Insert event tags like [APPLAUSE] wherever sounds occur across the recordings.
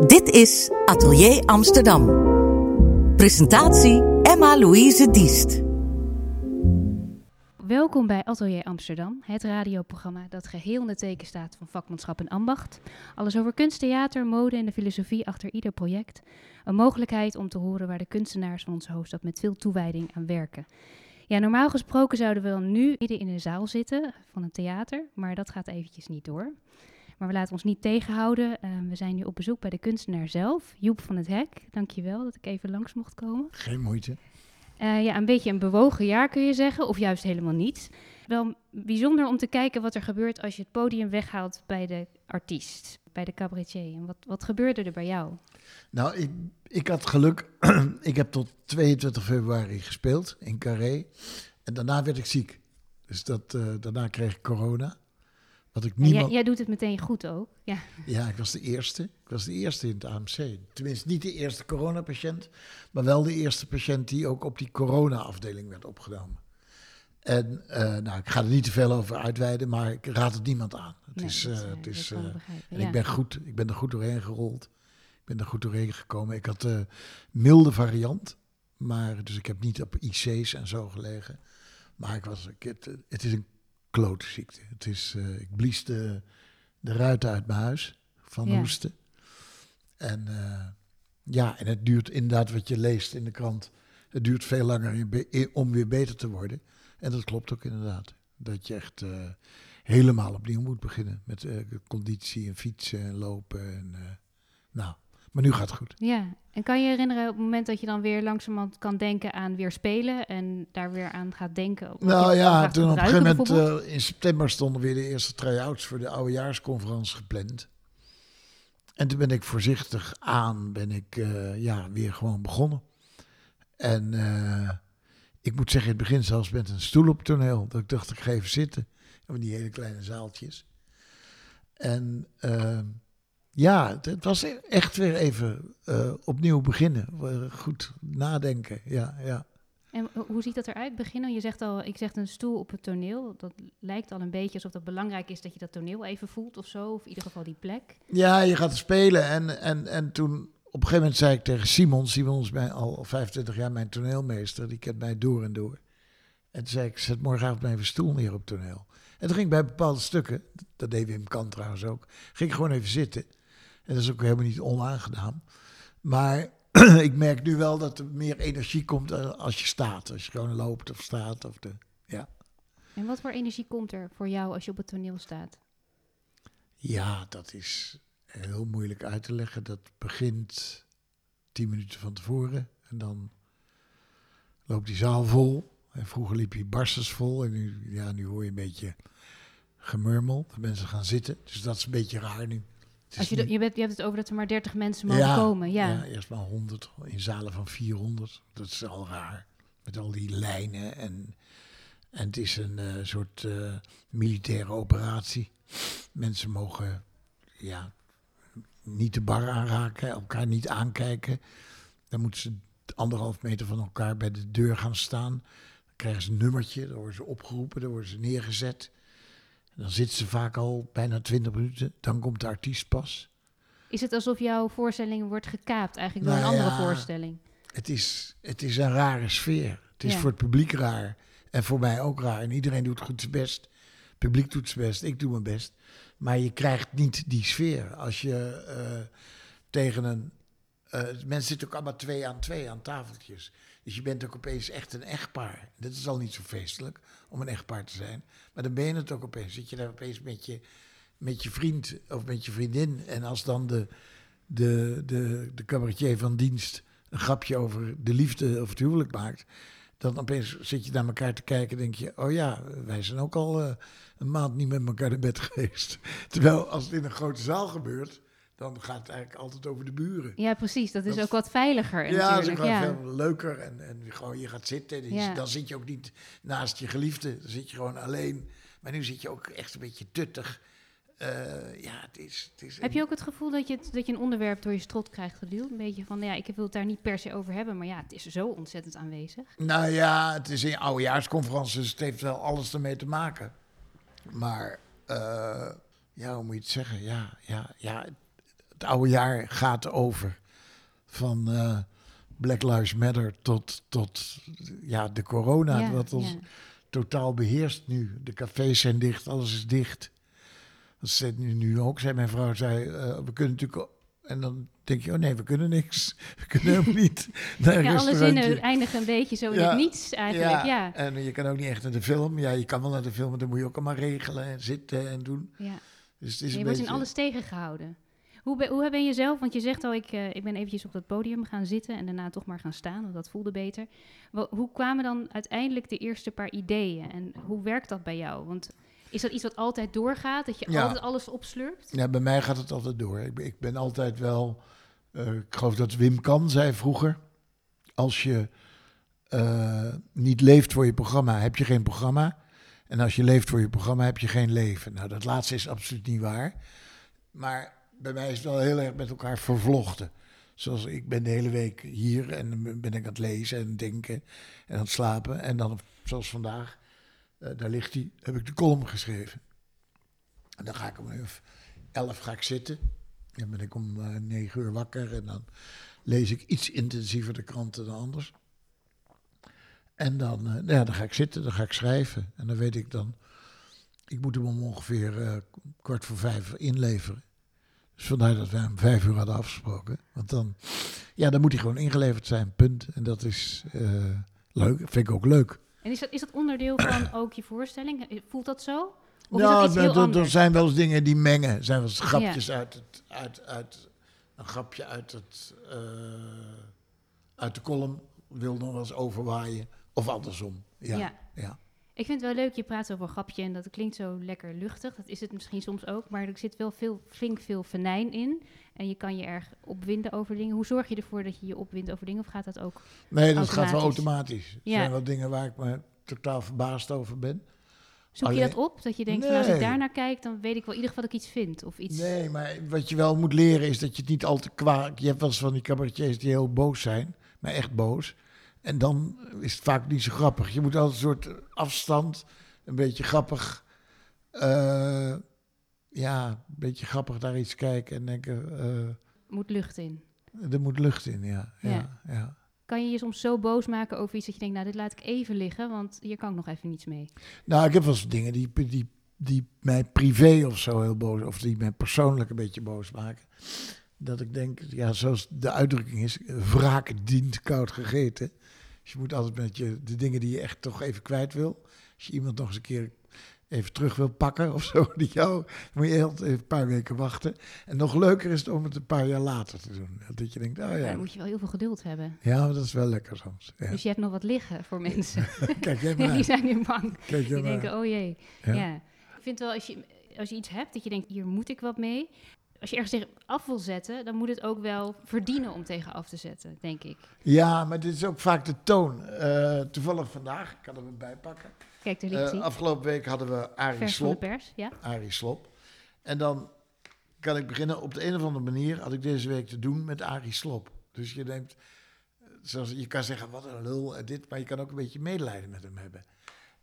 Dit is Atelier Amsterdam. Presentatie Emma-Louise Diest. Welkom bij Atelier Amsterdam, het radioprogramma dat geheel in het teken staat van vakmanschap en ambacht. Alles over kunst, theater, mode en de filosofie achter ieder project. Een mogelijkheid om te horen waar de kunstenaars van onze hoofdstad met veel toewijding aan werken. Ja, normaal gesproken zouden we dan nu midden in een zaal zitten van een theater, maar dat gaat eventjes niet door. Maar we laten ons niet tegenhouden. Uh, we zijn nu op bezoek bij de kunstenaar zelf, Joep van het Hek. Dankjewel dat ik even langs mocht komen. Geen moeite. Uh, ja, een beetje een bewogen jaar kun je zeggen, of juist helemaal niet. Wel bijzonder om te kijken wat er gebeurt als je het podium weghaalt bij de artiest, bij de cabaretier. En wat, wat gebeurde er bij jou? Nou, ik, ik had geluk. [CLEARS THROAT] ik heb tot 22 februari gespeeld in Carré. En daarna werd ik ziek. Dus dat, uh, daarna kreeg ik corona. Wat ik niemand... jij, jij, doet het meteen goed ook. Ja. ja, ik was de eerste. Ik was de eerste in het AMC. Tenminste, niet de eerste coronapatiënt, maar wel de eerste patiënt die ook op die corona-afdeling werd opgenomen. En uh, nou, ik ga er niet te veel over uitweiden, maar ik raad het niemand aan. Het nee, is, uh, het is, uh, en ik ben goed, ik ben er goed doorheen gerold. Ik ben er goed doorheen gekomen. Ik had de milde variant, maar dus ik heb niet op IC's en zo gelegen. Maar ik was, ik, het, het is een klote ziekte. Het is, uh, ik blies de, de ruiten uit mijn huis van ja. hoesten. En uh, ja, en het duurt inderdaad wat je leest in de krant. Het duurt veel langer om weer beter te worden. En dat klopt ook inderdaad. Dat je echt uh, helemaal opnieuw moet beginnen met conditie en fietsen en lopen. En, nou, maar nu gaat het goed. Ja, en kan je herinneren op het moment dat je dan weer langzamerhand kan denken aan weer spelen en daar weer aan gaat denken? Nou ja, toen op een gegeven moment uh, in september stonden weer de eerste try-outs voor de oudejaarsconferentie gepland. En toen ben ik voorzichtig aan, ben ik uh, ja, weer gewoon begonnen. En uh, ik moet zeggen, in het begin zelfs met een stoel op het toneel. Dat ik dacht, ik ga even zitten. In die hele kleine zaaltjes. En ja, het was echt weer even uh, opnieuw beginnen. Goed nadenken, ja, ja. En hoe ziet dat eruit? Beginnen? Je zegt al, ik zeg een stoel op het toneel. Dat lijkt al een beetje alsof het belangrijk is dat je dat toneel even voelt of zo. Of in ieder geval die plek. Ja, je gaat spelen. En, en, en toen op een gegeven moment zei ik tegen Simon, Simon is bij al 25 jaar mijn toneelmeester. Die kent mij door en door. En toen zei ik, zet morgenavond mijn even stoel neer op het toneel. En toen ging ik bij bepaalde stukken, dat deed Wim Kant trouwens ook, ging ik gewoon even zitten. En dat is ook helemaal niet onaangenaam. Maar [CLEARS THROAT] ik merk nu wel dat er meer energie komt eh, als je staat. Als je gewoon loopt of staat. Of de, ja. En wat voor energie komt er voor jou als je op het toneel staat? Ja, dat is heel moeilijk uit te leggen. Dat begint tien minuten van tevoren. En dan loopt die zaal vol. En vroeger liep hij barstens vol. En nu, ja, nu hoor je een beetje gemurmel. De mensen gaan zitten. Dus dat is een beetje raar nu. Als je, je, bent, je hebt het over dat er maar 30 mensen mogen komen. Ja. ja, eerst maar 100 in zalen van 400. Dat is al raar. Met al die lijnen. En, en het is een uh, soort uh, militaire operatie. Mensen mogen ja, niet de bar aanraken, elkaar niet aankijken. Dan moeten ze anderhalf meter van elkaar bij de deur gaan staan. Dan krijgen ze een nummertje, dan worden ze opgeroepen, dan worden ze neergezet. Dan zitten ze vaak al bijna 20 minuten. Dan komt de artiest pas. Is het alsof jouw voorstelling wordt gekaapt eigenlijk door nou een andere voorstelling? Het is, het is een rare sfeer. Het is ja. voor het publiek raar. En voor mij ook raar. En iedereen doet goed zijn best. Het publiek doet zijn best. Ik doe mijn best. Maar je krijgt niet die sfeer. Als je uh, tegen een... Uh, mensen zitten ook allemaal twee aan twee aan tafeltjes. Dus je bent ook opeens echt een echtpaar. Dat is al niet zo feestelijk om een echtpaar te zijn. Maar dan ben je het ook opeens. Zit je daar opeens met je, met je vriend of met je vriendin. En als dan de, de, de, de cabaretier van dienst een grapje over de liefde of het huwelijk maakt. Dan opeens zit je naar elkaar te kijken en denk je... oh ja, wij zijn ook al uh, een maand niet met elkaar in bed geweest. [LAUGHS] Terwijl als het in een grote zaal gebeurt dan gaat het eigenlijk altijd over de buren. Ja, precies. Dat is dat ook wat veiliger. Ja, dat is ook ja. veel leuker. En, en gewoon, je gaat zitten. Ja. Dan zit je ook niet naast je geliefde. Dan zit je gewoon alleen. Maar nu zit je ook echt een beetje tuttig. Uh, ja, het is, het is Heb je ook het gevoel dat je, dat je een onderwerp door je strot krijgt geduwd? Een beetje van, ja, ik wil het daar niet per se over hebben, maar ja, het is zo ontzettend aanwezig. Nou ja, het is een oudejaarsconferentie, dus het heeft wel alles ermee te maken. Maar, uh, ja, hoe moet je het zeggen? Ja, ja, ja het oude jaar gaat over. Van uh, Black Lives Matter tot, tot ja, de corona, Ja, wat ons ja. totaal beheerst nu. De cafés zijn dicht, alles is dicht. Dat zei nu, nu ook, zei mijn vrouw, zei, eh, we kunnen natuurlijk... En dan denk je, oh nee, we kunnen niks. [LAUGHS] We kunnen helemaal niet [LAUGHS] naar Ja, alle zinnen eindigen een beetje zo in Ja. het niets eigenlijk. Ja, en je kan ook niet echt naar de film. Ja, je kan wel naar de film, maar dan moet je ook allemaal regelen en zitten en doen. ja. Dus het is je een wordt beetje... in alles tegengehouden. Hoe ben, hoe ben je zelf, want je zegt al, ik, eh, ik ben eventjes op dat podium gaan zitten en daarna toch maar gaan staan, want dat voelde beter. Wel, hoe kwamen dan uiteindelijk de eerste paar ideeën en hoe werkt dat bij jou? Want is dat iets wat altijd doorgaat, dat je Ja. altijd alles opslurpt? Ja, bij mij gaat het altijd door. Ik ben, ik ben altijd wel... eh, ik geloof dat Wim Kan zei vroeger... Als je eh, niet leeft voor je programma, heb je geen programma. En als je leeft voor je programma, heb je geen leven. Nou, dat laatste is absoluut niet waar. Maar bij mij is het wel heel erg met elkaar vervlochten. Zoals ik ben de hele week hier en ben ik aan het lezen en denken en aan het slapen. En dan, zoals vandaag, eh, daar ligt hij, heb ik de column geschreven. En dan ga ik om even elf ga ik zitten. Dan ben ik om eh, negen uur wakker en dan lees ik iets intensiever de kranten dan anders. En dan, eh, nou ja, dan ga ik zitten, dan ga ik schrijven. En dan weet ik dan, ik moet hem om ongeveer kwart voor vijf inleveren. Dus vandaar dat wij om vijf uur hadden afgesproken. Want dan, ja, dan moet hij gewoon ingeleverd zijn, punt. En dat is eh, leuk, vind ik ook leuk. En is dat, is dat onderdeel van [CLEARS THROAT] ook je voorstelling? Eh, Voelt dat zo? Of is nou, dat iets heel er- zijn wel eens dingen die mengen. Er zijn wel eens grapjes uit, het, uit, uit een grapje uit, het, eh, uit de column wil nog wel eens overwaaien. Of andersom. Ja, Ja. ja. Ik vind het wel leuk, je praat over een grapje en dat klinkt zo lekker luchtig. Dat is het misschien soms ook, maar er zit wel veel, flink veel venijn in. En je kan je erg opwinden over dingen. Hoe zorg je ervoor dat je je opwindt over dingen? Of gaat dat ook? Nee, dat gaat wel Automatisch. Er Ja. zijn wel dingen waar ik me totaal verbaasd over ben. Zoek je dat op? Dat je denkt, van, als ik daarnaar kijk, dan weet ik wel in ieder geval dat ik iets vind. Of iets. Nee, maar wat je wel moet leren is dat je het niet al te kwaad... Je hebt wel eens van die cabaretiers die heel boos zijn, maar echt boos. En dan is het vaak niet zo grappig. Je moet altijd een soort afstand, een beetje grappig... eh, ja, een beetje grappig naar iets kijken en denken... eh, Moet lucht in. er moet lucht in, ja. ja, Ja. ja. Kan je je soms zo boos maken over iets dat je denkt, nou, dit laat ik even liggen, want hier kan ik nog even niets mee. Nou, ik heb wel eens dingen die, die, die mij privé of zo heel boos... of die mij persoonlijk een beetje boos maken. Dat ik denk, ja, zoals de uitdrukking is... wraak dient koud gegeten. Dus je moet altijd met je, de dingen die je echt toch even kwijt wil... als je iemand nog eens een keer even terug wil pakken of zo... [LAUGHS] die jou, dan moet je heel even een paar weken wachten. En nog leuker is het om het een paar jaar later te doen. Dat je denkt, oh Ja. Dan moet je wel heel veel geduld hebben. ja, dat is wel lekker soms. Ja. Dus je hebt nog wat liggen voor mensen. [LAUGHS] Kijk jij [LAUGHS] maar die zijn nu bang. Kijk Die denken, oh jee. Ja. Ja. Ik vind wel, als je, als je iets hebt dat je denkt, hier moet ik wat mee. Als je ergens tegen af wil zetten, dan moet het ook wel verdienen om tegen af te zetten, denk ik. Ja, maar dit is ook vaak de toon. Eh, toevallig vandaag, ik kan hem erbij pakken. Kijk, Eh, hij. afgelopen week hadden we Arie Vers van de Slop. pers, ja. Arie Slop. En dan kan ik beginnen. Op de een of andere manier had ik deze week te doen met Arie Slop. Dus je eh, zoals, je kan zeggen, wat een lul en dit, maar je kan ook een beetje medelijden met hem hebben.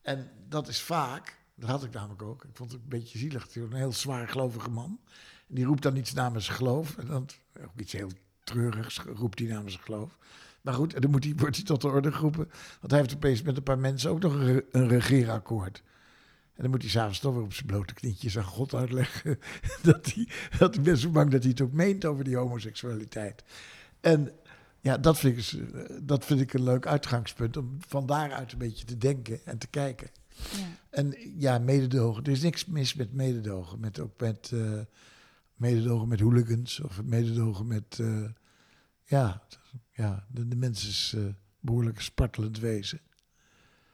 En dat is vaak, dat had ik namelijk ook. Ik vond het een beetje zielig. Hij was een heel zwaar gelovige man. Die roept dan iets namens zijn geloof. En dan ook iets heel treurigs roept hij namens geloof. Maar goed, en dan moet hij, wordt hij tot de orde geroepen. Want hij heeft opeens met een paar mensen ook nog een, een regeerakkoord. En dan moet hij s'avonds toch weer op zijn blote knietjes aan God uitleggen. [LAUGHS] dat hij, dat ik ben zo bang dat hij het ook meent over die homoseksualiteit. En ja, dat vind, ik, dus, eh, dat vind ik een leuk uitgangspunt. Om van daaruit een beetje te denken en te kijken. ja. En ja, mededogen. Er is niks mis met mededogen. Met, ook met eh, mededogen met hooligans. Of mededogen met... eh, ja, ja de, de mens is eh, behoorlijk spartelend wezen.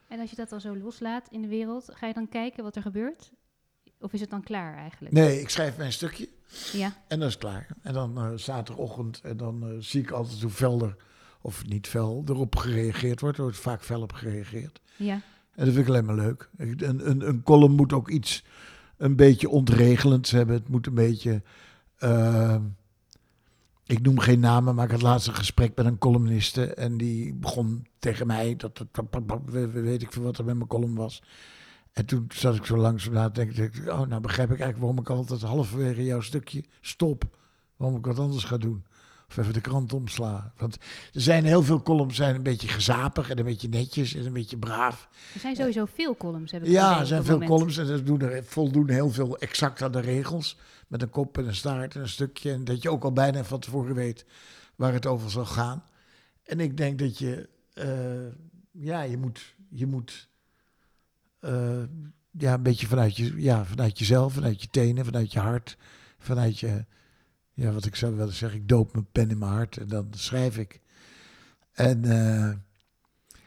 En als je dat dan zo loslaat in de wereld, ga je dan kijken wat er gebeurt? Of is het dan klaar eigenlijk? Nee, ik schrijf mijn stukje. Ja, En dat is klaar. En dan eh, zaterdagochtend, en dan zie ik altijd hoe fel er, of niet fel, erop gereageerd wordt. Er wordt vaak fel op gereageerd. ja. En dat vind ik alleen maar leuk. Ik- Een, een, een column moet ook iets een beetje ontregelends hebben. Het moet een beetje. eh, ik noem geen namen, maar ik had laatst een gesprek met een columniste. En die begon tegen mij, dat, weet ik veel wat er met mijn column was. En toen zat ik zo langzaam na te denken. Oh, nou begrijp ik eigenlijk waarom ik altijd halverwege jouw stukje stop. waarom ik wat anders ga doen. Of even de krant omsla. Want er zijn heel veel columns zijn een beetje gezapig en een beetje netjes en een beetje braaf. Er zijn sowieso veel columns, heb ik Ja, er zijn veel moment. columns en dat doen er, voldoen heel veel exact aan de regels. Met een kop en een staart en een stukje. En dat je ook al bijna van tevoren weet waar het over zal gaan. En ik denk dat je, eh, ja, je moet, je moet eh, ja, een beetje vanuit, je, ja, vanuit jezelf, vanuit je tenen, vanuit je hart, vanuit je, ja, wat ik zou willen zeggen, ik doop mijn pen in mijn hart en dan schrijf ik. En eh,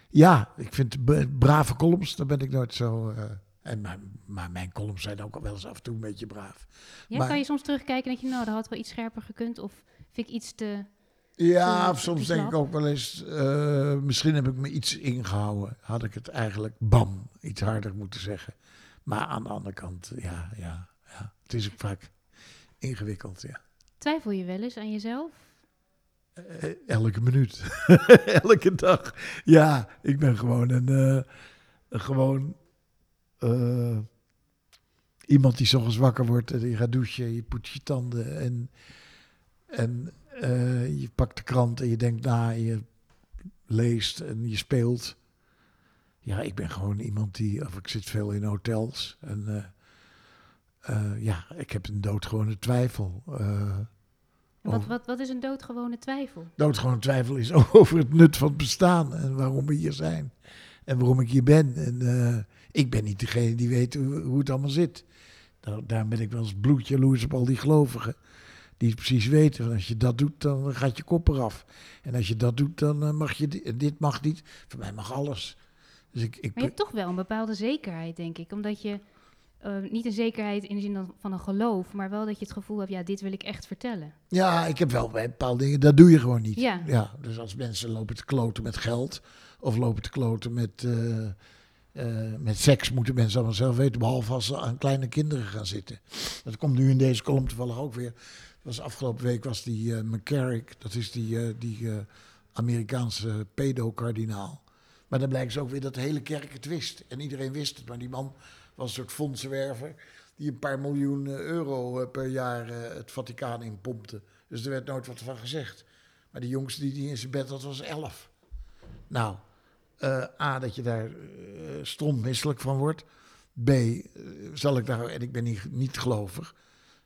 ja, ik vind brave columns, daar ben ik nooit zo. eh, en maar, maar mijn columns zijn ook al wel eens af en toe een beetje braaf. Ja, Maar- kan je soms terugkijken en denk je, nou, dat had wel iets scherper gekund. Of vind ik iets te... Ja, of soms denk ik ook wel eens, eh, misschien heb ik me iets ingehouden. Had ik het eigenlijk, bam, iets harder moeten zeggen. Maar aan de andere kant, ja, ja, ja. Het is ook vaak ingewikkeld, ja. Twijfel je wel eens aan jezelf? Eh, elke minuut. [LAUGHS] elke dag. Ja, ik ben gewoon een, eh, gewoon eh, iemand die 's ochtends wakker wordt en je gaat douchen, je poetst je tanden en, en eh, je pakt de krant en je denkt na, en je leest en je speelt. Ja, ik ben gewoon iemand die, of ik zit veel in hotels en eh, eh, ja, ik heb een doodgewone twijfel. Wat, over- wat, wat is een doodgewone twijfel? doodgewone twijfel is [LAUGHS] over het nut van het bestaan en waarom we hier zijn. En waarom ik hier ben. En eh, ik ben niet degene die weet hoe, het allemaal zit. Daar, daarom ben ik wel eens bloedjaloers op al die gelovigen. Die het precies weten. Van als je dat doet, dan gaat je kop eraf. En als je dat doet, dan eh, mag je dit, dit mag niet. Voor mij mag alles. Dus ik, ik, Maar je hebt toch wel een bepaalde zekerheid, denk ik. Omdat je, eh, niet een zekerheid in de zin van een geloof, maar wel dat je het gevoel hebt, ja, dit wil ik echt vertellen. Ja, ik heb wel bij bepaalde dingen, dat doe je gewoon niet. Ja. dus als mensen lopen te kloten met geld of lopen te kloten met, eh, eh, met seks, moeten mensen allemaal zelf weten, behalve als ze aan kleine kinderen gaan zitten. Dat komt nu in deze column toevallig ook weer. Was afgelopen week was die eh McCarrick, dat is die, die Amerikaanse pedo-kardinaal. Maar dan blijkt ze ook weer dat de hele kerk het wist. En iedereen wist het, maar die man was een soort fondsenwerver die een paar miljoen eh, euro eh, per jaar eh, het Vaticaan inpompte. Dus er werd nooit wat van gezegd. Maar de jongste die die in zijn bed had, was elf. Nou, A, dat je daar eh strontmisselijk van wordt. B, zal ik daar, en ik ben niet, niet gelovig,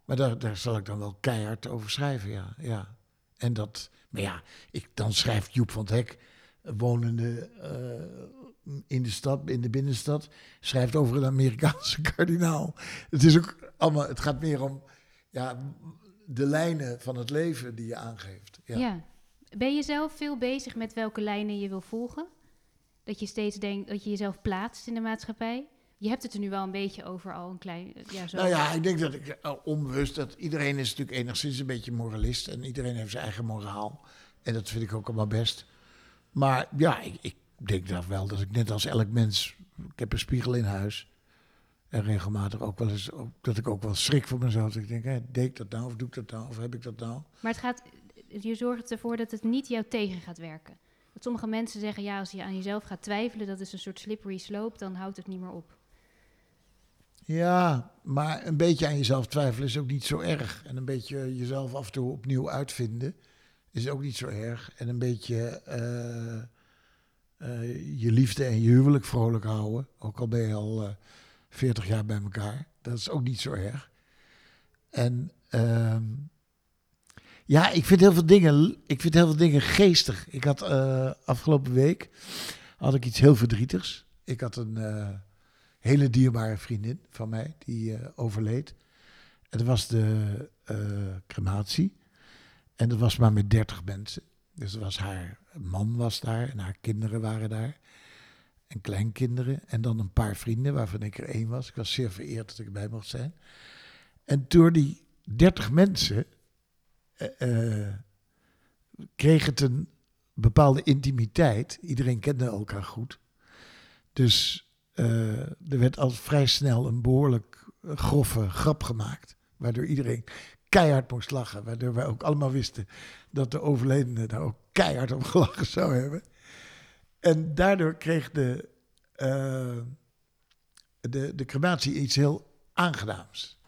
maar daar, daar zal ik dan wel keihard over schrijven, ja. ja. En dat, maar ja, ik, dan schrijft Joep van het Hek, wonende in de stad, in de binnenstad, schrijft over een Amerikaanse [LAUGHS] kardinaal. Het is ook allemaal, het gaat meer om ja, de lijnen van het leven die je aangeeft. Ja. Ja. Ben je zelf veel bezig met welke lijnen je wil volgen? Dat je steeds denkt dat je jezelf plaatst in de maatschappij? Je hebt het er nu wel een beetje over al een klein... Ja, zo. Nou ja, ik denk dat ik eh, onbewust dat iedereen is natuurlijk enigszins een beetje moralist en iedereen heeft zijn eigen moraal. En dat vind ik ook allemaal best. Maar ja, ik, ik denk dat wel dat ik net als elk mens, ik heb een spiegel in huis. En regelmatig ook wel eens, ook, dat ik ook wel schrik voor mezelf. Dat ik denk, hè, deed ik dat nou of doe ik dat nou of heb ik dat nou? Maar het gaat, je zorgt ervoor dat het niet jou tegen gaat werken. Dat sommige mensen zeggen, ja, als je aan jezelf gaat twijfelen, dat is een soort slippery slope, dan houdt het niet meer op. Ja, maar een beetje aan jezelf twijfelen is ook niet zo erg. En een beetje jezelf af en toe opnieuw uitvinden is ook niet zo erg. En een beetje eh, eh, je liefde en je huwelijk vrolijk houden, ook al ben je al eh 40 jaar bij elkaar, dat is ook niet zo erg. En ehm, ja, ik vind heel veel dingen, ik vind heel veel dingen geestig. Ik had eh, afgelopen week had ik iets heel verdrietigs. Ik had een hele dierbare vriendin van mij die overleed. En dat was de crematie. En dat was maar met 30 mensen. Dus was haar man was daar en haar kinderen waren daar. En kleinkinderen. En dan een paar vrienden, waarvan ik er één was. Ik was zeer vereerd dat ik erbij mocht zijn. En door die 30 mensen eh, kreeg het een bepaalde intimiteit. Iedereen kende elkaar goed. Dus eh, er werd al vrij snel een behoorlijk eh, grove grap gemaakt. Waardoor iedereen keihard moest lachen. Waardoor wij ook allemaal wisten dat de overledene daar ook keihard om gelachen zou hebben. En daardoor kreeg de, eh, de, de crematie iets heel aangenaams.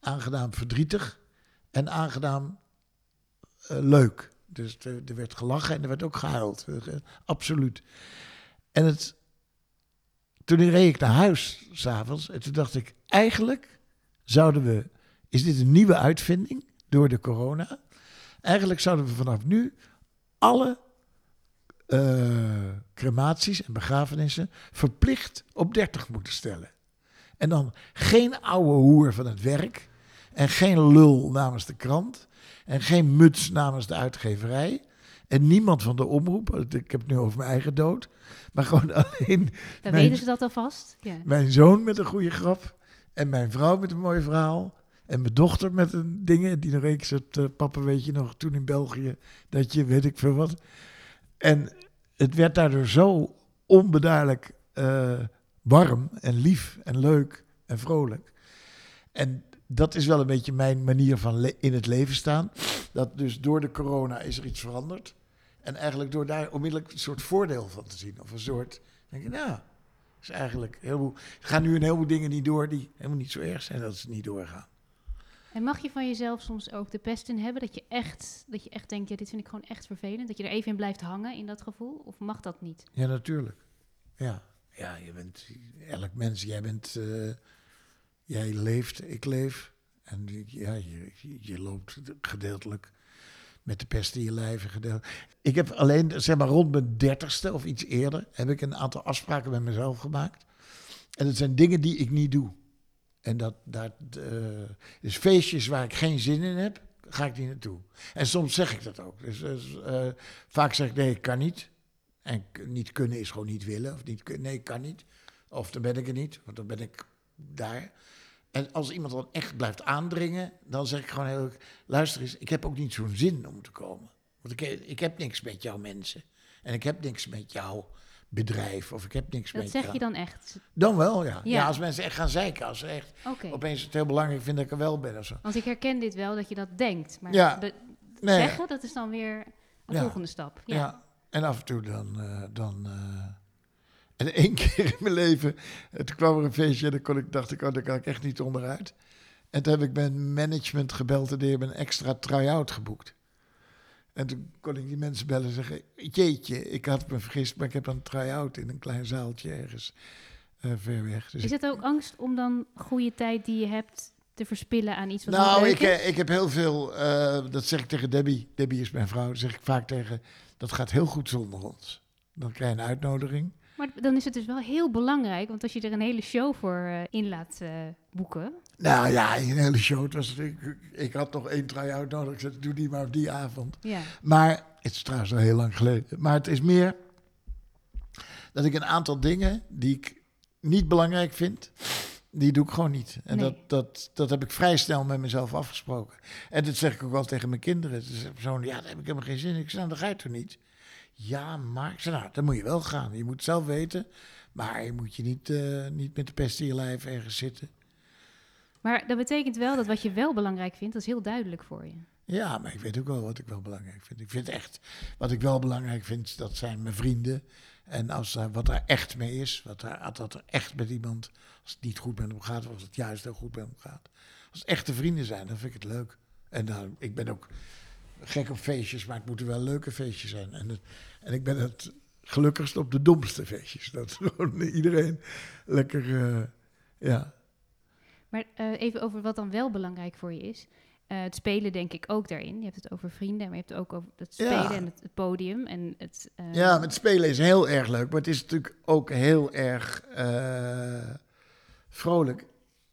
Aangenaam verdrietig en aangenaam eh, leuk. Dus er, er, werd gelachen en er werd ook gehuild. absoluut. En het, toen reed ik naar huis s'avonds en toen dacht ik, eigenlijk zouden we, is dit een nieuwe uitvinding door de corona? Eigenlijk zouden we vanaf nu alle uh, crematies en begrafenissen verplicht op 30 moeten stellen. En dan geen oude hoer van het werk. En geen lul namens de krant. En geen muts namens de uitgeverij. En niemand van de omroep. Ik heb het nu over mijn eigen dood. Maar gewoon [LAUGHS] alleen. Dan weten ze dat alvast. Ja. Mijn zoon met een goede grap. En mijn vrouw met een mooi verhaal. En mijn dochter met een dingen. Die nog eens het uh, papa weet je nog toen in België. Dat je weet ik veel wat. En het werd daardoor zo onbeduidelijk uh, warm en lief en leuk en vrolijk. En dat is wel een beetje mijn manier van in het leven staan. Dat dus door de corona is er iets veranderd. En eigenlijk door daar onmiddellijk een soort voordeel van te zien. Of een soort, denk je, nou, is eigenlijk heel Er gaan nu een heleboel dingen niet door die helemaal niet zo erg zijn dat ze niet doorgaan. En mag je van jezelf soms ook de pest in hebben? Dat je echt, dat je echt denkt, ja, dit vind ik gewoon echt vervelend. Dat je er even in blijft hangen in dat gevoel? Of mag dat niet? Ja, natuurlijk. Ja, ja je bent elk mens. Jij bent, uh, jij leeft, ik leef. En ja, je, loopt gedeeltelijk met de pest in je lijf. Gedeeltelijk. Ik heb alleen, zeg maar rond mijn dertigste of iets eerder, heb ik een aantal afspraken met mezelf gemaakt. En het zijn dingen die ik niet doe. En dat, dat uh, dus feestjes waar ik geen zin in heb, ga ik niet naartoe. En soms zeg ik dat ook. Dus, dus uh, vaak zeg ik nee, ik kan niet. En niet kunnen is gewoon niet willen. Of niet, nee, ik kan niet. Of dan ben ik er niet, want dan ben ik daar. En als iemand dan echt blijft aandringen, dan zeg ik gewoon heel luister eens, ik heb ook niet zo'n zin om te komen. Want ik, ik heb niks met jouw mensen. En ik heb niks met jou bedrijf of ik heb niks dat mee. Dat zeg je dan echt? Dan wel, ja. ja. als mensen echt gaan zeiken, als ze echt opeens het heel belangrijk vinden dat ik er wel ben of zo. Want ik herken dit wel, dat je dat denkt. Maar ja. nee. zeggen, dat is dan weer een volgende stap. Ja. en af en toe dan... Uh, dan uh, en [LAUGHS] één keer in mijn leven, toen kwam er een feestje en dan kon ik, dacht ik, oh, daar kan ik echt niet onderuit. En toen heb ik mijn management gebeld en die hebben een extra try-out geboekt. En toen kon ik die mensen bellen en zeggen: Jeetje, ik had me vergist, maar ik heb een try-out in een klein zaaltje ergens uh, ver weg. Dus is het ook angst om dan goede tijd die je hebt te verspillen aan iets wat nou, ik, is? ik heb heel veel, uh, dat zeg ik tegen Debbie. Debbie is mijn vrouw. Dat zeg ik vaak tegen: dat gaat heel goed zonder ons. Dan krijg je een uitnodiging. Maar dan is het dus wel heel belangrijk, want als je er een hele show voor uh, in laat boeken, nou ja, een hele show. Was, ik, ik had nog één try-out nodig. Ik zei, doe die maar op die avond. Ja. Maar, het is trouwens al heel lang geleden. Maar het is meer dat ik een aantal dingen die ik niet belangrijk vind, die doe ik gewoon niet. En dat, dat, dat heb ik vrij snel met mezelf afgesproken. En dat zeg ik ook wel tegen mijn kinderen. Het is zo, ja, daar heb ik helemaal geen zin in. Ik zei, nou, dan ga je toch niet? Ja, maar ik zei, nou, dan moet je wel gaan. Je moet het zelf weten. Maar je moet je niet, uh, niet met de pest in je lijf ergens zitten. Maar dat betekent wel dat wat je wel belangrijk vindt, dat is heel duidelijk voor je. Ja, maar ik weet ook wel wat ik wel belangrijk vind. Ik vind echt, wat ik wel belangrijk vind, dat zijn mijn vrienden. En als er, wat er echt mee is, wat er, dat er echt met iemand, als het niet goed met hem gaat, of als het juist heel goed met hem gaat. Als het echte vrienden zijn, dan vind ik het leuk. En dan, ik ben ook gek op feestjes, maar het moeten wel leuke feestjes zijn. En, het, en ik ben het gelukkigst op de domste feestjes. Dat gewoon [LAUGHS] iedereen lekker, uh, ja, maar uh, even over wat dan wel belangrijk voor je is. Uh, het spelen denk ik ook daarin. Je hebt het over vrienden, maar je hebt het ook over het spelen en het, het, podium. En het, uh... Ja, het spelen is heel erg leuk, maar het is natuurlijk ook heel erg vrolijk.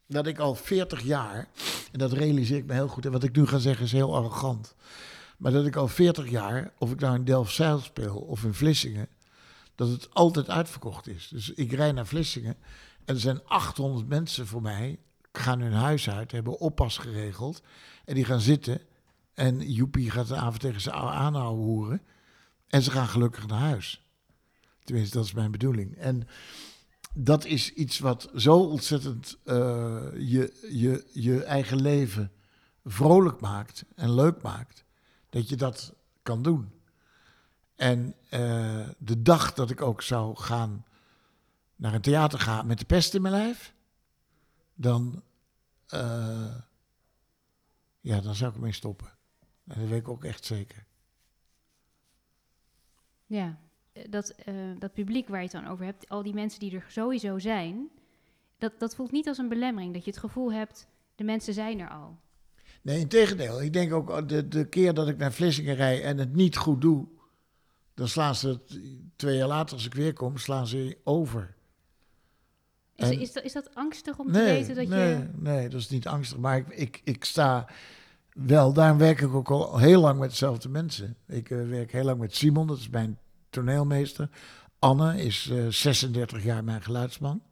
Dat ik al 40 jaar, en dat realiseer ik me heel goed, en wat ik nu ga zeggen is heel arrogant. Maar dat ik al 40 jaar, of ik nou in Delft-Zeil speel of in Vlissingen, dat het altijd uitverkocht is. Dus ik rijd naar Vlissingen en er zijn 800 mensen voor mij gaan hun huis uit, hebben oppas geregeld. En die gaan zitten. En Joepie gaat de avond tegen ze aanhouden horen. En ze gaan gelukkig naar huis. Tenminste, dat is mijn bedoeling. En dat is iets wat zo ontzettend uh, je, je, je eigen leven vrolijk maakt en leuk maakt. Dat je dat kan doen. En uh, de dag dat ik ook zou gaan naar een theater gaan met de pest in mijn lijf dan, uh, ja, dan zou ik ermee stoppen. En dat weet ik ook echt zeker. Ja, eh, dat, eh, dat publiek waar je het dan over hebt, al die mensen die er sowieso zijn, dat, dat voelt niet als een belemmering. Dat je het gevoel hebt, de mensen zijn er al. Nee, in tegendeel. Ik denk ook de, de keer dat ik naar Vlissingen rijd en het niet goed doe, dan slaan ze het twee jaar later, als ik weer kom, slaan ze over. Is, En- is, dat, is dat angstig om te weten dat nee, je... Nee, dat is niet angstig. Maar ik, ik, ik sta wel, daarom werk ik ook al heel lang met dezelfde mensen. Ik eh, werk heel lang met Simon, dat is mijn toneelmeester. Anne is eh, 36 jaar mijn geluidsman.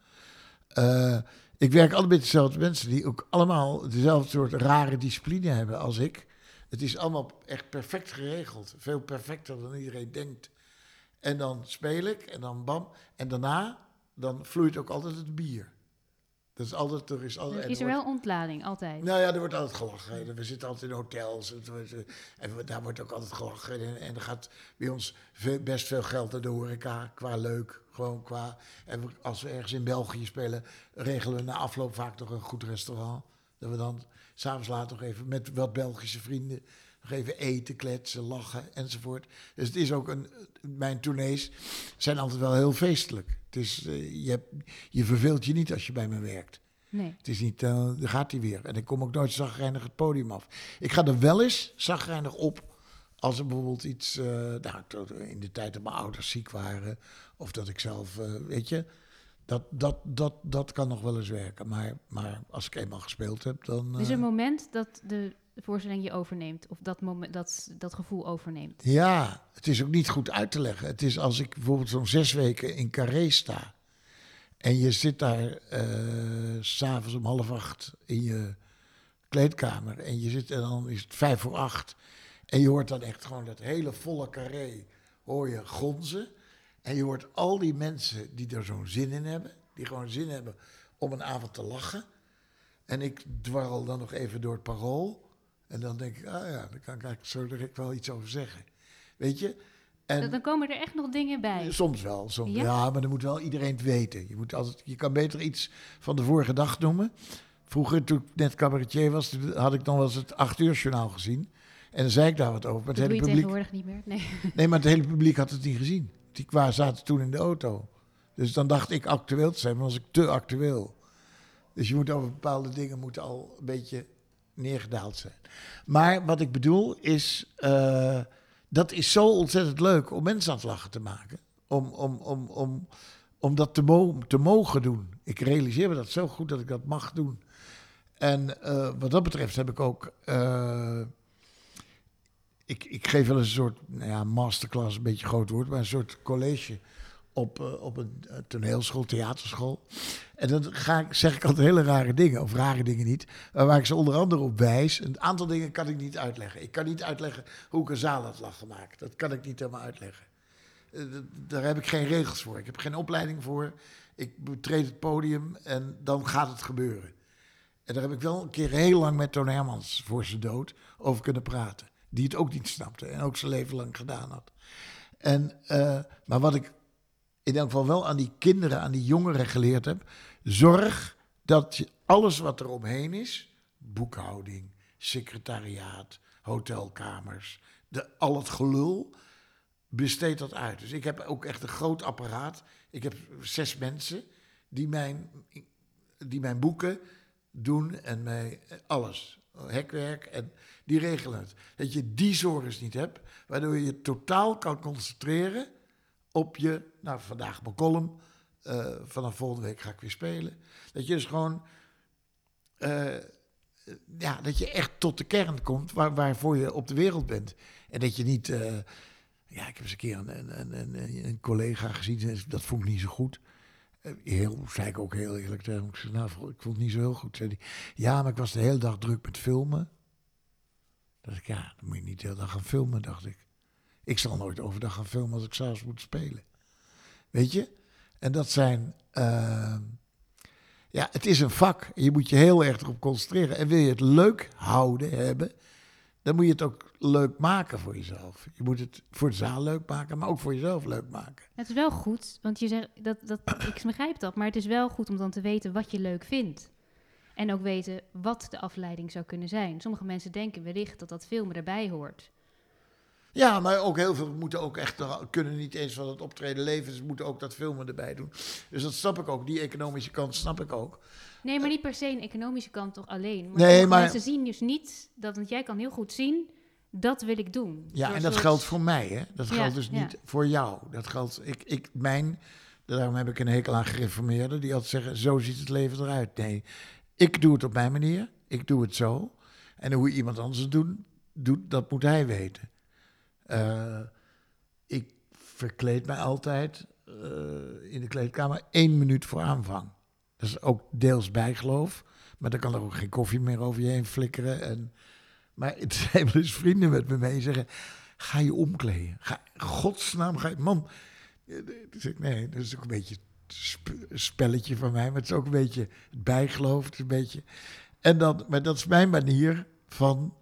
Eh, ik werk altijd met dezelfde mensen die ook allemaal dezelfde soort rare discipline hebben als ik. Het is allemaal echt perfect geregeld. Veel perfecter dan iedereen denkt. En dan speel ik en dan bam. En daarna, dan vloeit ook altijd het bier. Dat is altijd, er is altijd... en is er wordt- wel ontlading, altijd. nou ja, er wordt altijd gelachen. We zitten altijd in hotels. Wordt, eh, En daar wordt ook altijd gelachen. En, en er gaat bij ons ve- best veel geld naar de horeca. Qua leuk. Gewoon qua... En we- als we ergens in België spelen... regelen we na afloop vaak nog een goed restaurant. Dat we dan s'avonds laat nog even met wat Belgische vrienden... nog even eten, kletsen, lachen enzovoort. Dus het is ook een... Mijn tournees zijn altijd wel heel feestelijk. Het is, eh, je, hebt, je verveelt je niet als je bij me werkt. Nee. Het is niet, daar gaat hij weer. En ik kom ook nooit zagrijnig het podium af. Ik ga er wel eens zagrijnig op als er bijvoorbeeld iets, eh, nou, in de tijd dat mijn ouders ziek waren, of dat ik zelf, weet je, dat, dat, dat, dat kan nog wel eens werken. Maar, maar als ik eenmaal gespeeld heb, dan. Er is een eh, moment dat de voorstelling je overneemt. Of dat, moment, dat, dat gevoel overneemt. Ja, het is ook niet goed uit te leggen. Het is als ik bijvoorbeeld zo'n zes weken in Carré sta. En je zit daar s s'avonds om half acht in je kleedkamer. En je zit en dan is het vijf voor acht. En je hoort dan echt gewoon dat hele volle carré hoor je gonzen. En je hoort al die mensen die er zo'n zin in hebben. Die gewoon zin hebben om een avond te lachen. En ik dwarrel dan nog even door het parool. En dan denk ik, ah ja, daar kan ik eigenlijk zo direct wel iets over zeggen. Weet je? En Dan- komen er echt nog dingen bij. Soms wel. Soms, Ja? ja? maar dan moet wel iedereen het weten. Je, moet altijd, je kan beter iets van de vorige dag noemen. Vroeger, toen ik net cabaretier was, had ik dan wel eens het acht uur journaal gezien. En dan zei ik daar wat over. Maar het hele je publiek, tegenwoordig niet meer. Nee. [LAUGHS] nee, maar het hele publiek had het niet gezien. Die kwa zaten toen in de auto. Dus dan dacht ik actueel te zijn, maar was ik te actueel. Dus je moet over bepaalde dingen moeten al een beetje neergedaald zijn. Maar wat ik bedoel is, eh, dat is zo ontzettend leuk om mensen aan het lachen te maken. Om, om, om, om, om dat te, te mogen doen. Ik realiseer me dat zo goed dat ik dat mag doen. En eh, wat dat betreft heb ik ook. eh, ik, ik geef wel eens een soort nou ja, masterclass, een beetje groot woord, maar een soort college op, eh, op een eh, toneelschool, theaterschool. En dan ga ik, zeg ik altijd hele rare dingen, of rare dingen niet, waar ik ze onder andere op wijs. Een aantal dingen kan ik niet uitleggen. Ik kan niet uitleggen hoe ik een zaal lachen maak. Dat kan ik niet helemaal uitleggen. Eh, Daar heb ik geen regels voor. Ik heb geen opleiding voor. Ik betreed het podium en dan gaat het gebeuren. En daar heb ik wel een keer heel lang met Toon Hermans voor zijn dood over kunnen praten. Die het ook niet snapte en ook zijn leven lang gedaan had. En, maar wat ik in elk geval wel aan die kinderen, aan die jongeren geleerd heb. Zorg dat je alles wat er omheen is, boekhouding, secretariaat, hotelkamers, de, al het gelul, besteed dat uit. Dus ik heb ook echt een groot apparaat. Ik heb zes mensen die mijn, die mijn boeken doen en mij alles. Hekwerk en die regelen het. Dat je die zorgen niet hebt, waardoor je je totaal kan concentreren op je, nou vandaag mijn column, eh, vanaf volgende week ga ik weer spelen. Dat je dus gewoon, eh, ja, dat je echt tot de kern komt waar, waarvoor je op de wereld bent. En dat je niet, eh, ja, ik heb eens een keer een, een, een, een, collega gezien, dat vond ik niet zo goed. Heel, zei ik ook heel eerlijk tegen hem. Ik zei, nou, vond het niet zo heel goed. Zei hij, ja, maar ik was de hele dag druk met filmen. dacht ik, ja, dan moet je niet de hele dag gaan filmen, dacht ik. Ik zal nooit overdag gaan filmen als ik s'avonds moet spelen. Weet je? En dat zijn... eh, ja, het is een vak. Je moet je heel erg erop concentreren. En wil je het leuk houden, hebben... dan moet je het ook leuk maken voor jezelf. Je moet het voor de zaal leuk maken, maar ook voor jezelf leuk maken. Het is wel goed, want je zegt, dat, dat, ik begrijp dat, maar het is wel goed om dan te weten wat je leuk vindt. En ook weten wat de afleiding zou kunnen zijn. Sommige mensen denken wellicht dat dat filmen erbij hoort. Ja, maar ook heel veel moeten ook echt, kunnen niet eens van het optreden leven. Ze moeten ook dat filmen erbij doen. Dus dat snap ik ook. Die economische kant snap ik ook. Nee, maar niet per se een economische kant toch alleen. Maar nee, maar mensen zien dus niet dat, want jij kan heel goed zien, dat wil ik doen. Ja, en dat geldt voor mij, hè? Dat geldt dus niet voor jou. Dat geldt, ik, ik, mijn, daarom heb ik een hekel aan gereformeerden, die altijd zeggen: zo ziet het leven eruit. Nee, ik doe het op mijn manier, ik doe het zo. En hoe iemand anders het doet, doet dat moet hij weten. Uh, ik verkleed mij altijd uh, in de kleedkamer één minuut voor aanvang. Dat is ook deels bijgeloof, maar dan kan er ook geen koffie meer over je heen flikkeren. En, maar het [LAUGHS] zijn wel eens vrienden met me mee zeggen: ga je omkleden. Ga, godsnaam, ga je. Man, nee, dat is ook een beetje een spelletje van mij, maar het is ook een beetje bijgeloof. Het is een beetje. En dan, maar dat is mijn manier van.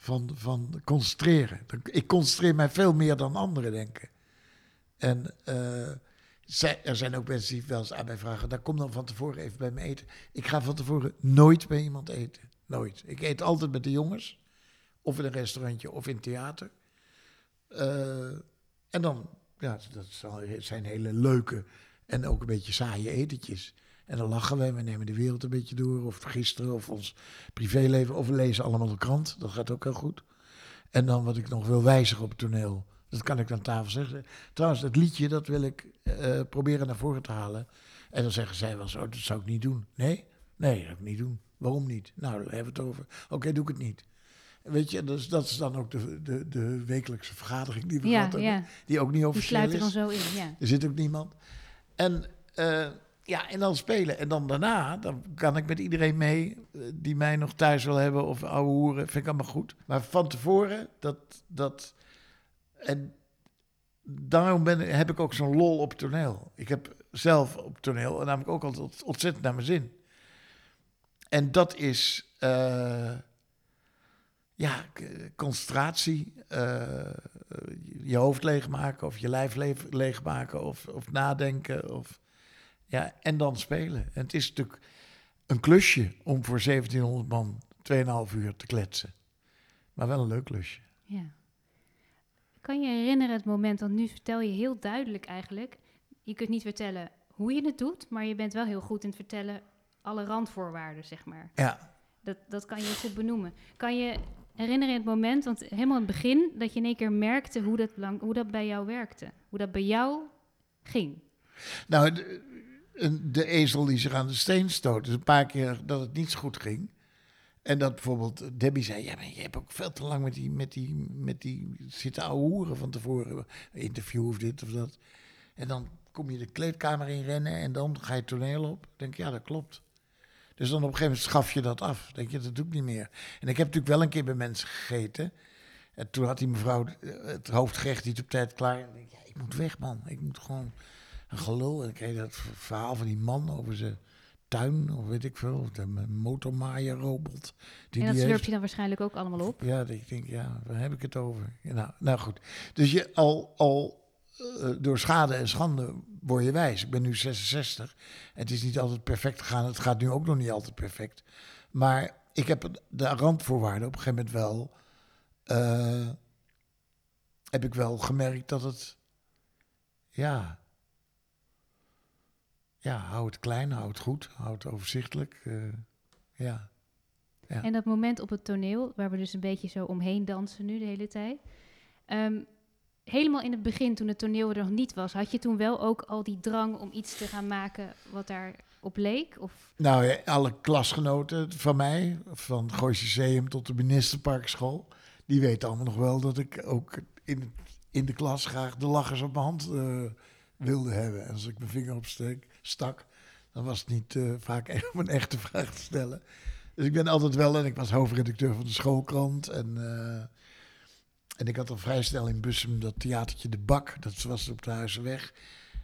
Van, van concentreren. Ik concentreer mij veel meer dan anderen denken. En uh, er zijn ook mensen die wel eens aan mij vragen: daar kom dan van tevoren even bij me eten. Ik ga van tevoren nooit bij iemand eten. Nooit. Ik eet altijd met de jongens. Of in een restaurantje of in theater. Uh, en dan, ja, dat zijn hele leuke en ook een beetje saaie etentjes. En dan lachen we, we nemen de wereld een beetje door. Of gisteren, of ons privéleven. Of we lezen allemaal de krant. Dat gaat ook heel goed. En dan wat ik nog wil wijzigen op het toneel. Dat kan ik aan tafel zeggen. Trouwens, dat liedje, dat wil ik uh, proberen naar voren te halen. En dan zeggen zij wel zo, dat zou ik niet doen. Nee? Nee, dat zou ik niet doen. Waarom niet? Nou, daar hebben we het over. Oké, doe ik het niet. Weet je, dus dat is dan ook de, de, de wekelijkse vergadering die we ja, gehad hebben. Die ook niet officieel die sluit er dan zo in, ja. Er zit ook niemand. En... Uh, ja, en dan spelen. En dan daarna, dan kan ik met iedereen mee eh, die mij nog thuis wil hebben of ouwe hoeren. Vind ik allemaal goed. Maar van tevoren, dat... dat en daarom ben, heb ik ook zo'n lol op toneel. Ik heb zelf op toneel en namelijk ook altijd ontzettend naar mijn zin. En dat is... Uh, ja, concentratie, uh, je hoofd leegmaken of je lijf leegmaken of, of nadenken. Of, ja, en dan spelen. En het is natuurlijk een klusje om voor 1700 man 2,5 uur te kletsen. Maar wel een leuk klusje. Ja. Kan je herinneren het moment, want nu vertel je heel duidelijk eigenlijk. Je kunt niet vertellen hoe je het doet, maar je bent wel heel goed in het vertellen alle randvoorwaarden, zeg maar. Ja. Dat, dat kan je goed benoemen. Kan je herinneren in het moment, want helemaal in het begin, dat je in één keer merkte hoe dat, lang, hoe dat bij jou werkte? Hoe dat bij jou ging? Nou, de ezel die zich aan de steen stoot. Dus een paar keer dat het niet zo goed ging. En dat bijvoorbeeld Debbie zei: Ja, maar je hebt ook veel te lang met die, met die, met die zitten ouwe hoeren van tevoren. Interview of dit of dat. En dan kom je de kleedkamer in rennen en dan ga je toneel op. denk ja, dat klopt. Dus dan op een gegeven moment schaf je dat af. denk je, dat doe ik niet meer. En ik heb natuurlijk wel een keer bij mensen gegeten. En toen had die mevrouw het hoofdgerecht niet op tijd klaar. En ik denk, ja, ik moet weg, man. Ik moet gewoon een gelul. En ik kreeg dat verhaal van die man over zijn tuin, of weet ik veel, de motormaaier-robot. En dat slurp je dan waarschijnlijk ook allemaal op? Ja, ik denk, ja, waar heb ik het over? nou, nou goed. Dus je al, al uh, door schade en schande word je wijs. Ik ben nu 66. Het is niet altijd perfect gegaan. Het gaat nu ook nog niet altijd perfect. Maar ik heb de randvoorwaarden op een gegeven moment wel... Uh, heb ik wel gemerkt dat het... Ja, ja, hou het klein, hou het goed, hou het overzichtelijk. Uh, ja. ja. En dat moment op het toneel, waar we dus een beetje zo omheen dansen nu de hele tijd. Um, helemaal in het begin, toen het toneel er nog niet was, had je toen wel ook al die drang om iets te gaan maken wat daar op leek? Of? Nou, ja, alle klasgenoten van mij, van Goois Lyceum tot de ministerparkschool, die weten allemaal nog wel dat ik ook in, in de klas graag de lachers op mijn hand uh, wilde hebben. En als ik mijn vinger opsteek, stak, dan was het niet uh, vaak [LAUGHS] om een echte vraag te stellen. Dus ik ben altijd wel, en ik was hoofdredacteur van de schoolkrant. En, uh, en ik had al vrij snel in Bussum dat theatertje De Bak, dat was op de Huizenweg.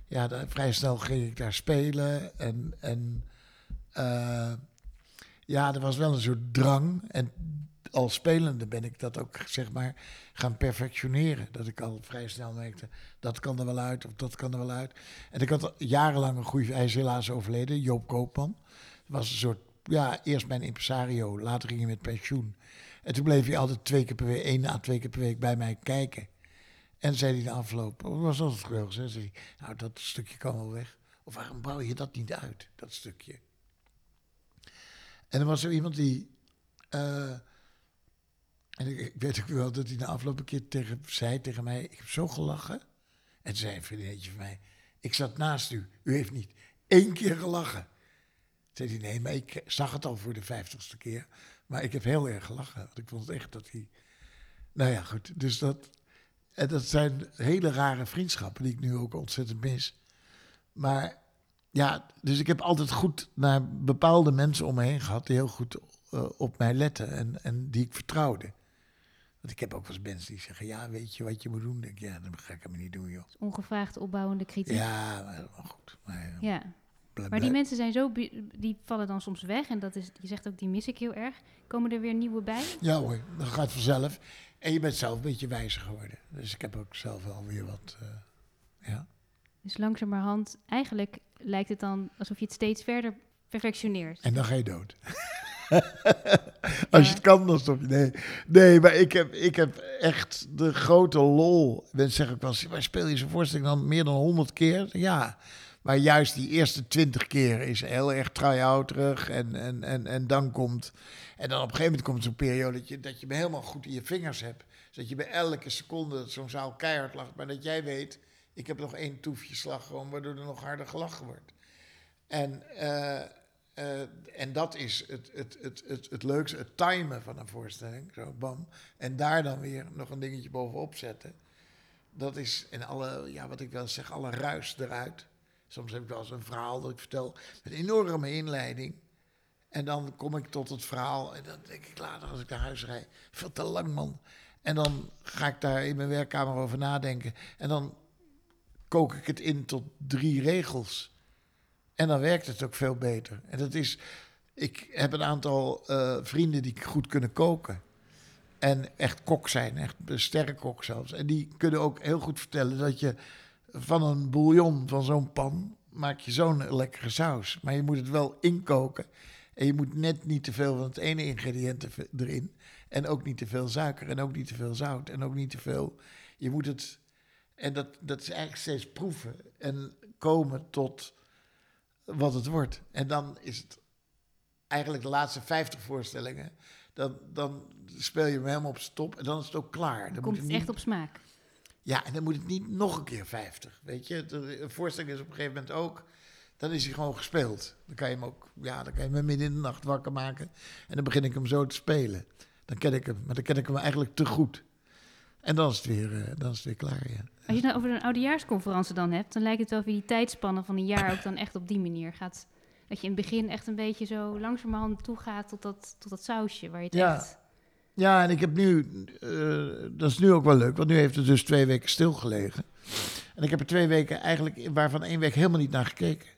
Ja, daar, vrij snel ging ik daar spelen. En, en uh, ja, er was wel een soort drang. En als spelende ben ik dat ook zeg maar gaan perfectioneren. Dat ik al vrij snel merkte, dat kan er wel uit of dat kan er wel uit. En ik had jarenlang een goede, hij is helaas overleden, Joop Koopman. Was een soort, ja, eerst mijn impresario, later ging hij met pensioen. En toen bleef hij altijd twee keer per week, één à twee keer per week bij mij kijken. En zei hij de afloop, dat was altijd geweldig. Zei hij, nou dat stukje kan wel weg. Of waarom bouw je dat niet uit, dat stukje? En er was zo iemand die... Uh, en ik, weet ook wel dat hij de afloop een keer tegen, zei tegen mij... Ik heb zo gelachen. En zei een vriendinnetje van mij... Ik zat naast u. U heeft niet één keer gelachen. Toen zei hij, nee, maar ik zag het al voor de vijftigste keer. Maar ik heb heel erg gelachen. Want ik vond het echt dat hij... Nou ja, goed. Dus dat... En dat zijn hele rare vriendschappen die ik nu ook ontzettend mis. Maar ja, dus ik heb altijd goed naar bepaalde mensen om me heen gehad die heel goed uh, op mij letten en, en die ik vertrouwde. Want ik heb ook wel eens mensen die zeggen, ja, weet je wat je moet doen? denk ik, ja, dat ga ik hem niet doen, joh. Ongevraagd opbouwende kritiek. Ja, maar goed. Maar, ja. Maar die mensen zijn zo, die vallen dan soms weg. En dat is, je zegt ook, die mis ik heel erg. Komen er weer nieuwe bij? Ja hoor, dat gaat vanzelf. En je bent zelf een beetje wijzer geworden. Dus ik heb ook zelf wel weer wat, uh, ja. Dus langzamerhand, eigenlijk lijkt het dan alsof je het steeds verder perfectioneert. En dan ga je dood. [LAUGHS] Als je het kan, dan stop je. Nee, nee maar ik heb, ik heb echt de grote lol. Mensen zeggen ook wel eens, speel je zo'n voorstelling dan meer dan honderd keer? Ja, maar juist die eerste twintig keer is heel erg try-out terug. En, en, en, en dan komt... En dan op een gegeven moment komt zo'n periode dat je, dat je me helemaal goed in je vingers hebt. dat je bij elke seconde zo'n zaal keihard lacht. Maar dat jij weet, ik heb nog één toefje slag gewoon, waardoor er nog harder gelachen wordt. En, uh, uh, en dat is het, het, het, het, het leukste, het timen van een voorstelling. Zo, bam. En daar dan weer nog een dingetje bovenop zetten. Dat is in alle, ja, wat ik wel zeg, alle ruis eruit. Soms heb ik wel eens een verhaal dat ik vertel met een enorme inleiding. En dan kom ik tot het verhaal en dan denk ik later als ik naar huis rijd, veel te lang man. En dan ga ik daar in mijn werkkamer over nadenken. En dan kook ik het in tot drie regels. En dan werkt het ook veel beter. En dat is, ik heb een aantal uh, vrienden die goed kunnen koken. En echt kok zijn, echt een sterrenkok zelfs. En die kunnen ook heel goed vertellen dat je van een bouillon, van zo'n pan, maak je zo'n lekkere saus. Maar je moet het wel inkoken. En je moet net niet te veel van het ene ingrediënt erin. En ook niet te veel suiker. En ook niet te veel zout. En ook niet te veel. Je moet het. En dat, dat is eigenlijk steeds proeven. En komen tot wat het wordt. En dan is het eigenlijk de laatste 50 voorstellingen. Dan, dan speel je hem helemaal op stop en dan is het ook klaar. Dan komt het, echt op smaak. Ja, en dan moet het niet nog een keer 50. Weet je, de voorstelling is op een gegeven moment ook. Dan is hij gewoon gespeeld. Dan kan je hem ook, ja, dan kan je hem midden in de nacht wakker maken. En dan begin ik hem zo te spelen. Dan ken ik hem, maar dan ken ik hem eigenlijk te goed. En dan is het weer, uh, dan is het weer klaar, ja. Als je het nou over een oudejaarsconferentie dan hebt, dan lijkt het wel of je die tijdspannen van een jaar ook dan echt op die manier gaat. Dat je in het begin echt een beetje zo langzamerhand toe gaat tot dat, tot dat sausje waar je het ja. echt... Ja, en ik heb nu, uh, dat is nu ook wel leuk, want nu heeft het dus twee weken stilgelegen. En ik heb er twee weken eigenlijk, waarvan één week helemaal niet naar gekeken.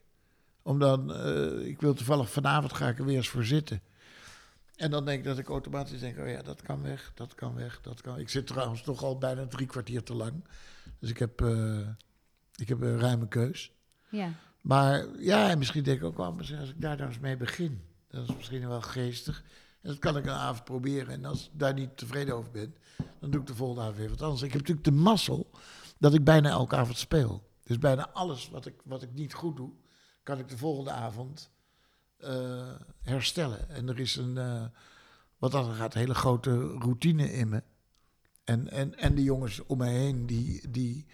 Omdat, uh, ik wil toevallig vanavond ga ik er weer eens voor zitten. En dan denk ik dat ik automatisch denk, oh ja, dat kan weg, dat kan weg, dat kan. Ik zit trouwens toch al bijna drie kwartier te lang. Dus ik heb, uh, ik heb een ruime keus. Ja. Maar ja, en misschien denk ik ook wel, als ik daar nou eens mee begin, dat is misschien wel geestig. En dat kan ik een avond proberen. En als ik daar niet tevreden over ben, dan doe ik de volgende avond weer wat anders. Ik heb natuurlijk de mazzel dat ik bijna elke avond speel. Dus bijna alles wat ik, wat ik niet goed doe, kan ik de volgende avond uh, herstellen. En er is een, uh, wat dan gaat, hele grote routine in me. En, en, en de jongens om mij heen, die, die,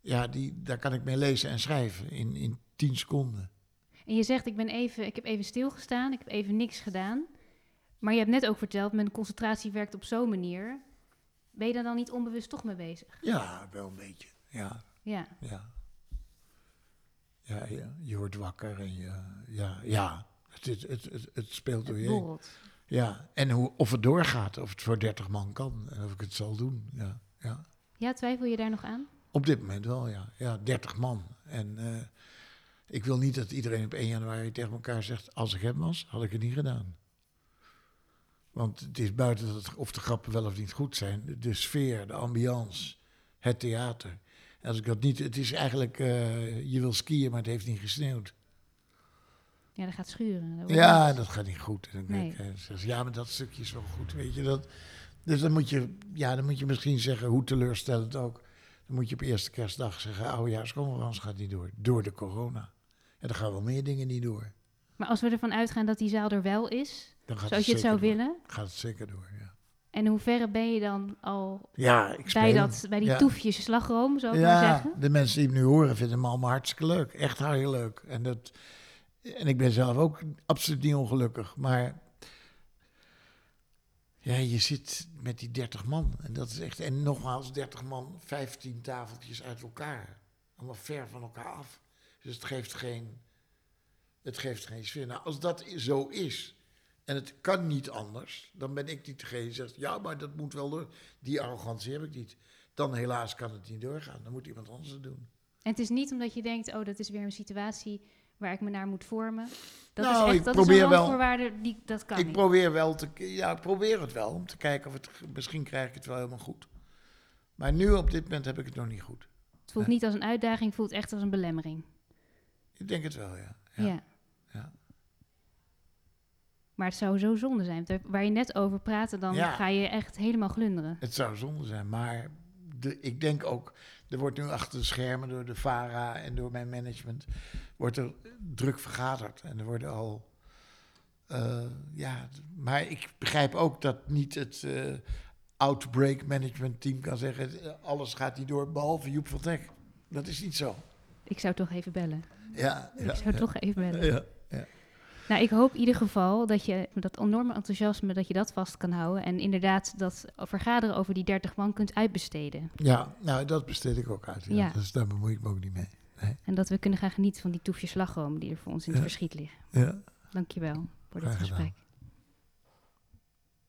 ja, die, daar kan ik mee lezen en schrijven in, in tien seconden. En je zegt, ik, ben even, ik heb even stilgestaan, ik heb even niks gedaan. Maar je hebt net ook verteld, mijn concentratie werkt op zo'n manier. Ben je daar dan niet onbewust toch mee bezig? Ja, wel een beetje. Ja. Ja. Ja. Ja, ja je wordt wakker en je, ja, ja. Het, het, het, het speelt door je heen. Ja, en hoe, of het doorgaat, of het voor 30 man kan en of ik het zal doen. Ja, ja. ja twijfel je daar nog aan? Op dit moment wel, ja. Ja, 30 man. En uh, ik wil niet dat iedereen op 1 januari tegen elkaar zegt: Als ik hem was, had ik het niet gedaan. Want het is buiten dat het- of de grappen wel of niet goed zijn. de- De sfeer, de ambiance, het theater. En als ik dat niet... Het is eigenlijk... eh, je wil skiën, maar het heeft niet gesneeuwd. Ja, dat gaat schuren. Dat Ja, dat gaat niet goed. En dan Nee. denk ik, eh, zeg, ja, maar dat stukje is wel goed, weet je. Dat, dus dan moet je, ja, dan moet je misschien zeggen, hoe teleurstellend ook. Dan moet je op eerste kerstdag zeggen, oudejaarsconferentie gaat niet door. Door de corona. En dan gaan wel meer dingen niet door. Maar als we ervan uitgaan dat die zaal er wel is, Dan gaat zoals je het zou door. willen, Gaat het zeker door, ja. en in hoeverre ben je dan al Ja, ik bij, dat, bij die ja. toefjes slagroom, zou ik maar Ja, zeggen? de mensen die hem nu horen vinden hem allemaal hartstikke leuk. Echt heel leuk. En, dat, en ik ben zelf ook absoluut niet ongelukkig. Maar ja, je zit met die 30 man. En dat is echt. En nogmaals, 30 man, 15 tafeltjes uit elkaar. Allemaal ver van elkaar af. Dus het geeft geen. Het geeft geen sfeer. Nou, als dat zo is. En het kan niet anders. Dan ben ik niet degene die zegt. Ja, maar dat moet wel door. Die arrogantie heb ik niet. Dan helaas kan het niet doorgaan. Dan moet iemand anders het doen. En het is niet omdat je denkt, oh, dat is weer een situatie waar ik me naar moet vormen. Dat Nou, is echt ik dat is een wel- die, dat kan ik niet. probeer wel te, ja, ik probeer het wel om te kijken of het, misschien krijg ik het wel helemaal goed. Maar nu op dit moment heb ik het nog niet goed. Het voelt niet als een uitdaging, het voelt echt als een belemmering. Ik denk het wel, ja. Ja. Ja. ja. Maar het zou zo zonde zijn. Waar je net over praatte, dan Ja. ga je echt helemaal glunderen. Het zou zonde zijn, maar de, ik denk ook, er wordt nu achter de schermen door de VARA en door mijn management, wordt er druk vergaderd. En er worden al, eh, ja, maar ik begrijp ook dat niet het eh, outbreak management team kan zeggen, eh, alles gaat niet door, behalve Joep van Teck. Dat is niet zo. Ik zou toch even bellen. Ja, ik zou toch even bellen. ja. Nou, ik hoop in ieder geval dat je dat enorme enthousiasme, dat je dat vast kan houden. En inderdaad dat vergaderen over die 30 man kunt uitbesteden. Ja, nou, dat besteed ik ook uit. Ja. Ja. Dus daar bemoei ik me ook niet mee. En dat we kunnen gaan genieten van die toefjes slagroom die er voor ons in het Ja. verschiet liggen. Ja. Dankjewel voor dit gesprek.